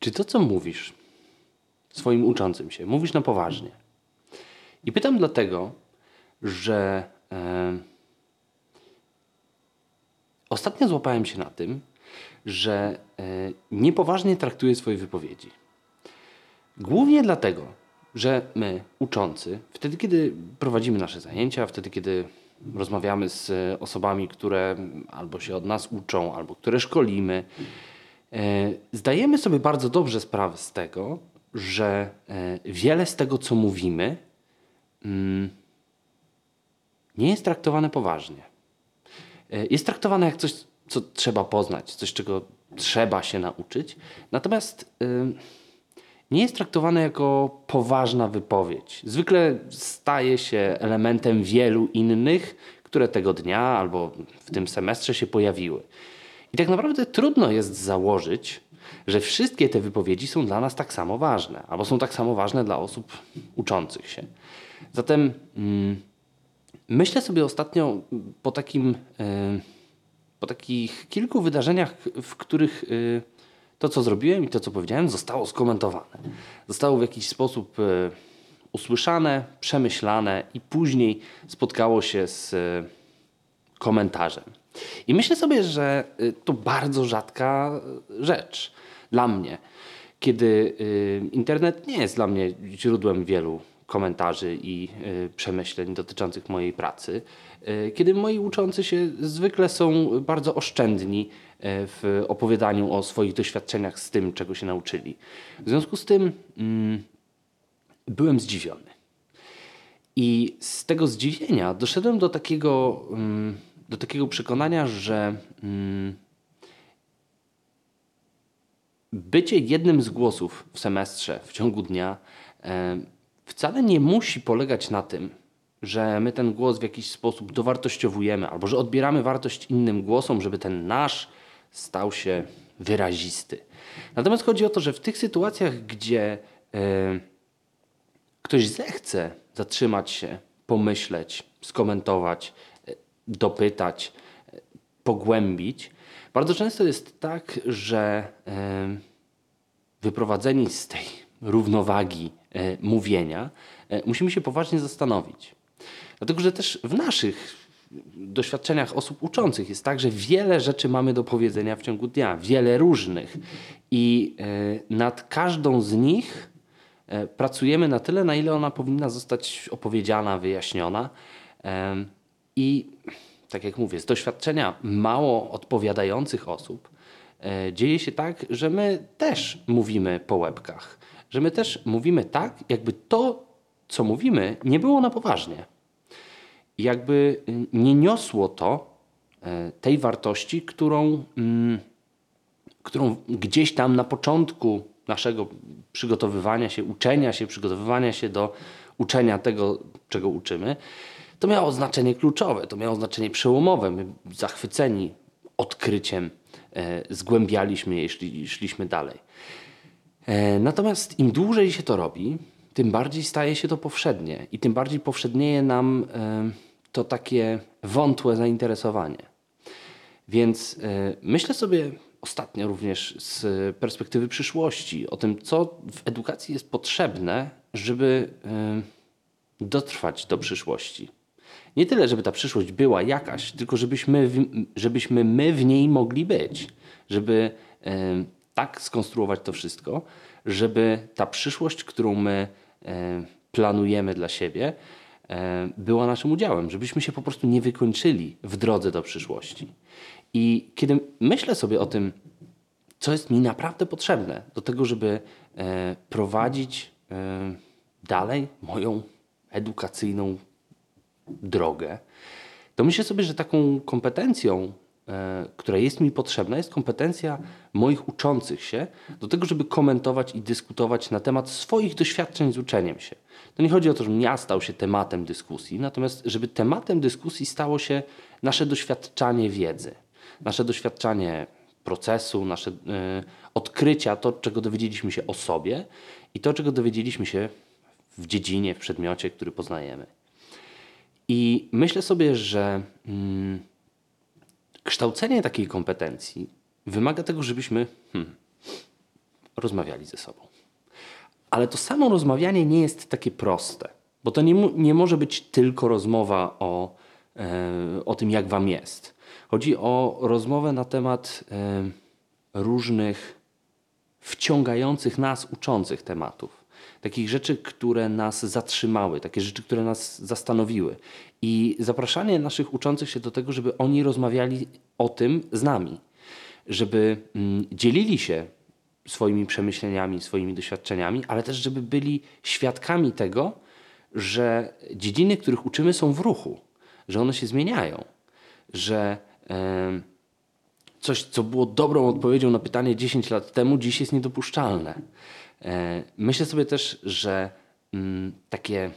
czy to, co mówisz swoim uczącym się, mówisz na poważnie? I pytam dlatego, że e, ostatnio złapałem się na tym, że e, niepoważnie traktuję swoje wypowiedzi. Głównie dlatego, że my, uczący, wtedy, kiedy prowadzimy nasze zajęcia, wtedy, kiedy rozmawiamy z osobami, które albo się od nas uczą, albo które szkolimy, zdajemy sobie bardzo dobrze sprawę z tego, że e, wiele z tego, co mówimy, mm, nie jest traktowane poważnie. E, jest traktowane jak coś, co trzeba poznać, coś, czego trzeba się nauczyć. Natomiast nie jest traktowane jako poważna wypowiedź. Zwykle staje się elementem wielu innych, które tego dnia albo w tym semestrze się pojawiły. I tak naprawdę trudno jest założyć, że wszystkie te wypowiedzi są dla nas tak samo ważne, albo są tak samo ważne dla osób uczących się. Zatem mm, myślę sobie ostatnio po takim, y, po takich kilku wydarzeniach, w których y, to, co zrobiłem i to, co powiedziałem, zostało skomentowane. Zostało w jakiś sposób e, usłyszane, przemyślane i później spotkało się z e, komentarzem. I myślę sobie, że e, to bardzo rzadka rzecz dla mnie, kiedy internet nie jest dla mnie źródłem wielu komentarzy i przemyśleń dotyczących mojej pracy, kiedy moi uczący się zwykle są bardzo oszczędni w opowiadaniu o swoich doświadczeniach z tym, czego się nauczyli. W związku z tym mm, byłem zdziwiony. I z tego zdziwienia doszedłem do takiego, mm, do takiego przekonania, że mm, bycie jednym z głosów w semestrze w ciągu dnia e, wcale nie musi polegać na tym, że my ten głos w jakiś sposób dowartościowujemy, albo że odbieramy wartość innym głosom, żeby ten nasz stał się wyrazisty. Natomiast chodzi o to, że w tych sytuacjach, gdzie e, ktoś zechce zatrzymać się, pomyśleć, skomentować, dopytać, e, pogłębić, bardzo często jest tak, że wyprowadzeni z tej równowagi mówienia, musimy się poważnie zastanowić. Dlatego, że też w naszych doświadczeniach osób uczących jest tak, że wiele rzeczy mamy do powiedzenia w ciągu dnia, wiele różnych. I e, nad każdą z nich e, pracujemy na tyle, na ile ona powinna zostać opowiedziana, wyjaśniona. I tak jak mówię, z doświadczenia mało odpowiadających osób e, dzieje się tak, że my też mówimy po łebkach. Że my też mówimy tak, jakby to, co mówimy, nie było na poważnie jakby nie niosło to e, tej wartości, którą, mm, którą gdzieś tam na początku naszego przygotowywania się, uczenia się, przygotowywania się do uczenia tego, czego uczymy, to miało znaczenie kluczowe, to miało znaczenie przełomowe. My zachwyceni odkryciem e, zgłębialiśmy je, szli, szliśmy dalej. E, natomiast im dłużej się to robi, tym bardziej staje się to powszednie i tym bardziej powszednieje nam to takie wątłe zainteresowanie. Więc myślę sobie ostatnio również z perspektywy przyszłości o tym, co w edukacji jest potrzebne, żeby dotrwać do przyszłości. Nie tyle, żeby ta przyszłość była jakaś, tylko żebyśmy, w, żebyśmy my w niej mogli być. Żeby tak skonstruować to wszystko, żeby ta przyszłość, którą my planujemy dla siebie, była naszym udziałem, żebyśmy się po prostu nie wykończyli w drodze do przyszłości. I kiedy myślę sobie o tym, co jest mi naprawdę potrzebne do tego, żeby e, prowadzić dalej moją edukacyjną drogę, to myślę sobie, że taką kompetencją, która jest mi potrzebna, jest kompetencja moich uczących się do tego, żeby komentować i dyskutować na temat swoich doświadczeń z uczeniem się. To nie chodzi o to, żebym ja stał się tematem dyskusji, natomiast żeby tematem dyskusji stało się nasze doświadczanie wiedzy, nasze doświadczanie procesu, nasze y, odkrycia, to czego dowiedzieliśmy się o sobie i to czego dowiedzieliśmy się w dziedzinie, w przedmiocie, który poznajemy. I myślę sobie, że mm, kształcenie takiej kompetencji wymaga tego, żebyśmy hmm, rozmawiali ze sobą. Ale to samo rozmawianie nie jest takie proste, bo to nie, nie może być tylko rozmowa o, e, o tym, jak wam jest. Chodzi o rozmowę na temat e, różnych wciągających nas, uczących tematów. Takich rzeczy, które nas zatrzymały, takie rzeczy, które nas zastanowiły. I zapraszanie naszych uczących się do tego, żeby oni rozmawiali o tym z nami, żeby mm, dzielili się swoimi przemyśleniami, swoimi doświadczeniami, ale też, żeby byli świadkami tego, że dziedziny, których uczymy, są w ruchu, że one się zmieniają, że coś, co było dobrą odpowiedzią na pytanie 10 lat temu, dziś jest niedopuszczalne. E, myślę sobie też, że mm, takie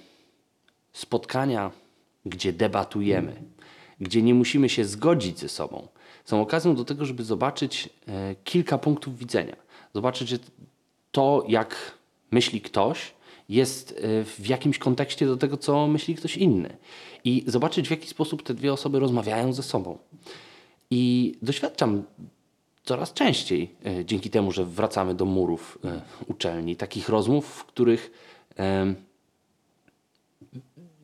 spotkania, gdzie debatujemy, gdzie nie musimy się zgodzić ze sobą, są okazją do tego, żeby zobaczyć e, kilka punktów widzenia. Zobaczyć, że to, jak myśli ktoś, jest e, w jakimś kontekście do tego, co myśli ktoś inny. I zobaczyć, w jaki sposób te dwie osoby rozmawiają ze sobą. I doświadczam coraz częściej, e, dzięki temu, że wracamy do murów e, uczelni, takich rozmów, w których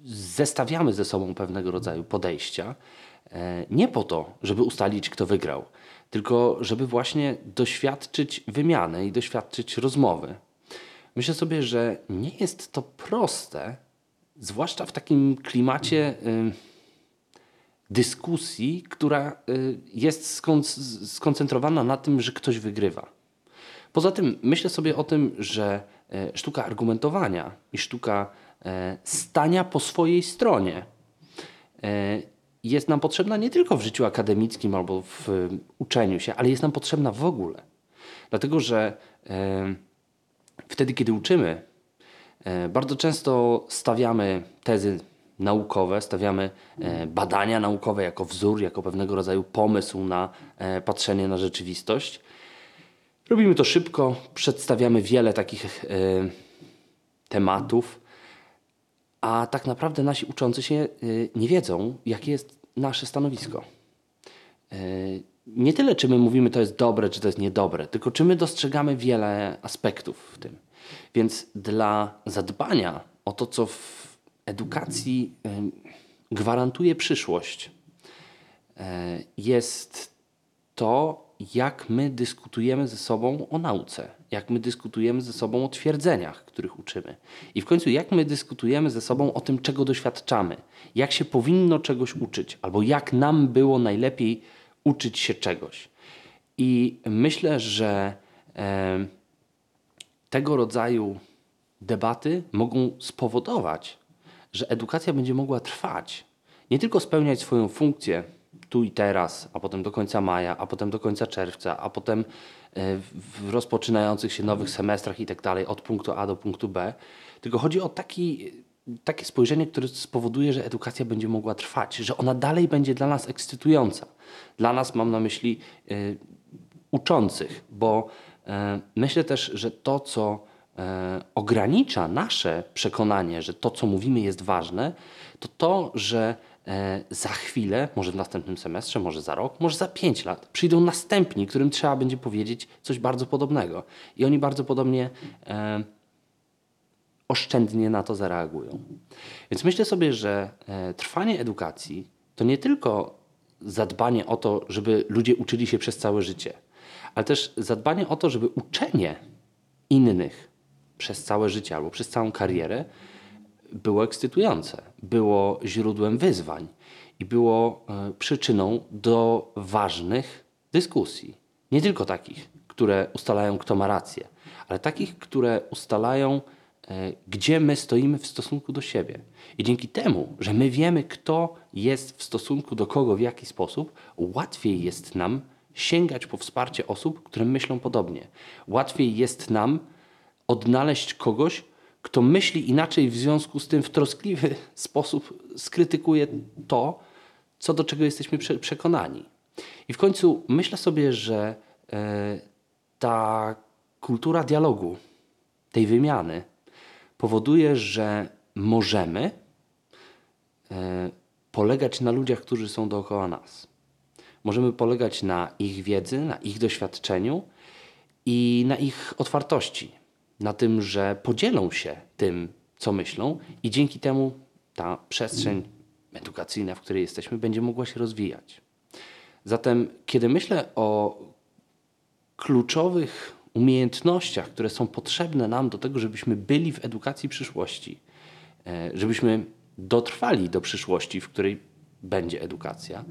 zestawiamy ze sobą pewnego rodzaju podejścia, nie po to, żeby ustalić, kto wygrał, tylko żeby właśnie doświadczyć wymiany i doświadczyć rozmowy. Myślę sobie, że nie jest to proste, zwłaszcza w takim klimacie dyskusji, która y, jest skon skoncentrowana na tym, że ktoś wygrywa. Poza tym myślę sobie o tym, że y, sztuka argumentowania i sztuka y, stania po swojej stronie y, jest nam potrzebna nie tylko w życiu akademickim albo w y, uczeniu się, ale jest nam potrzebna w ogóle. Dlatego, że wtedy, kiedy uczymy, e, bardzo często stawiamy tezy naukowe, stawiamy e, badania naukowe jako wzór, jako pewnego rodzaju pomysł na e, patrzenie na rzeczywistość. Robimy to szybko, przedstawiamy wiele takich tematów, a tak naprawdę nasi uczący się nie wiedzą, jakie jest nasze stanowisko nie tyle, czy my mówimy, to jest dobre, czy to jest niedobre, tylko czy my dostrzegamy wiele aspektów w tym. Więc dla zadbania o to, co w edukacji gwarantuje przyszłość, e, jest to, jak my dyskutujemy ze sobą o nauce, jak my dyskutujemy ze sobą o twierdzeniach, których uczymy. I w końcu, jak my dyskutujemy ze sobą o tym, czego doświadczamy, jak się powinno czegoś uczyć, albo jak nam było najlepiej uczyć się czegoś. I myślę, że e, tego rodzaju debaty mogą spowodować, że edukacja będzie mogła trwać. Nie tylko spełniać swoją funkcję tu i teraz, a potem do końca maja, a potem do końca czerwca, a potem e, w rozpoczynających się nowych semestrach i tak dalej, od punktu A do punktu B, tylko chodzi o taki takie spojrzenie, które spowoduje, że edukacja będzie mogła trwać, że ona dalej będzie dla nas ekscytująca. Dla nas mam na myśli y, uczących, bo y, myślę też, że to, co ogranicza nasze przekonanie, że to, co mówimy, jest ważne, to to, że za chwilę, może w następnym semestrze, może za rok, może za pięć lat, przyjdą następni, którym trzeba będzie powiedzieć coś bardzo podobnego. I oni bardzo podobnie oszczędnie na to zareagują. Więc myślę sobie, że e, trwanie edukacji to nie tylko zadbanie o to, żeby ludzie uczyli się przez całe życie, ale też zadbanie o to, żeby uczenie innych przez całe życie albo przez całą karierę było ekscytujące, było źródłem wyzwań i było e, przyczyną do ważnych dyskusji. Nie tylko takich, które ustalają, kto ma rację, ale takich, które ustalają, E, gdzie my stoimy w stosunku do siebie. I dzięki temu, że my wiemy, kto jest w stosunku do kogo, w jaki sposób, łatwiej jest nam sięgać po wsparcie osób, które myślą podobnie. Łatwiej jest nam odnaleźć kogoś, kto myśli inaczej, w związku z tym w troskliwy sposób skrytykuje to, co do czego jesteśmy przekonani. I w końcu myślę sobie, że e, ta kultura dialogu, tej wymiany, powoduje, że możemy e, polegać na ludziach, którzy są dookoła nas. Możemy polegać na ich wiedzy, na ich doświadczeniu i na ich otwartości, na tym, że podzielą się tym, co myślą, i dzięki temu ta przestrzeń edukacyjna, w której jesteśmy, będzie mogła się rozwijać. Zatem, kiedy myślę o kluczowych umiejętnościach, które są potrzebne nam do tego, żebyśmy byli w edukacji przyszłości, e, żebyśmy dotrwali do przyszłości, w której będzie edukacja,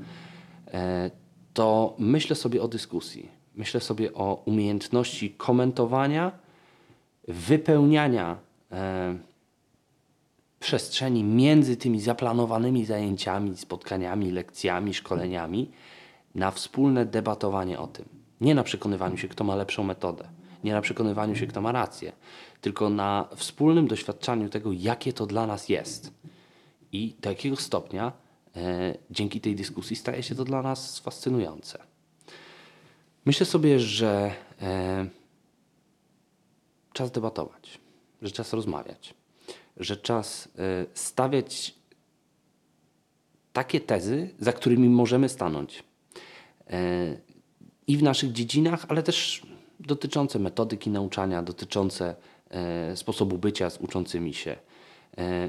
e, to myślę sobie o dyskusji. Myślę sobie o umiejętności komentowania, wypełniania e, przestrzeni między tymi zaplanowanymi zajęciami, spotkaniami, lekcjami, szkoleniami na wspólne debatowanie o tym. Nie na przekonywaniu się, kto ma lepszą metodę, nie na przekonywaniu się, kto ma rację, tylko na wspólnym doświadczaniu tego, jakie to dla nas jest i do jakiego stopnia e, dzięki tej dyskusji staje się to dla nas fascynujące. Myślę sobie, że e, czas debatować, że czas rozmawiać, że czas e, stawiać takie tezy, za którymi możemy stanąć. E, I w naszych dziedzinach, ale też dotyczące metodyki nauczania, dotyczące e, sposobu bycia z uczącymi się.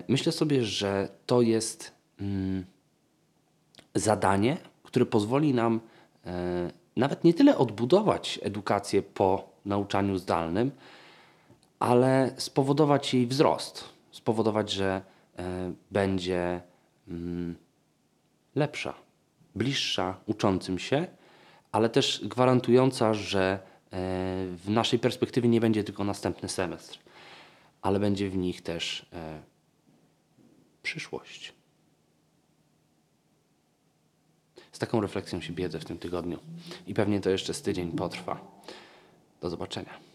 Myślę sobie, że to jest mm, zadanie, które pozwoli nam nawet nie tyle odbudować edukację po nauczaniu zdalnym, ale spowodować jej wzrost, spowodować, że e, będzie mm, lepsza, bliższa uczącym się, ale też gwarantująca, że e, w naszej perspektywie nie będzie tylko następny semestr, ale będzie w nich też e, przyszłość. Z taką refleksją się biedzę w tym tygodniu i pewnie to jeszcze z tydzień potrwa. Do zobaczenia.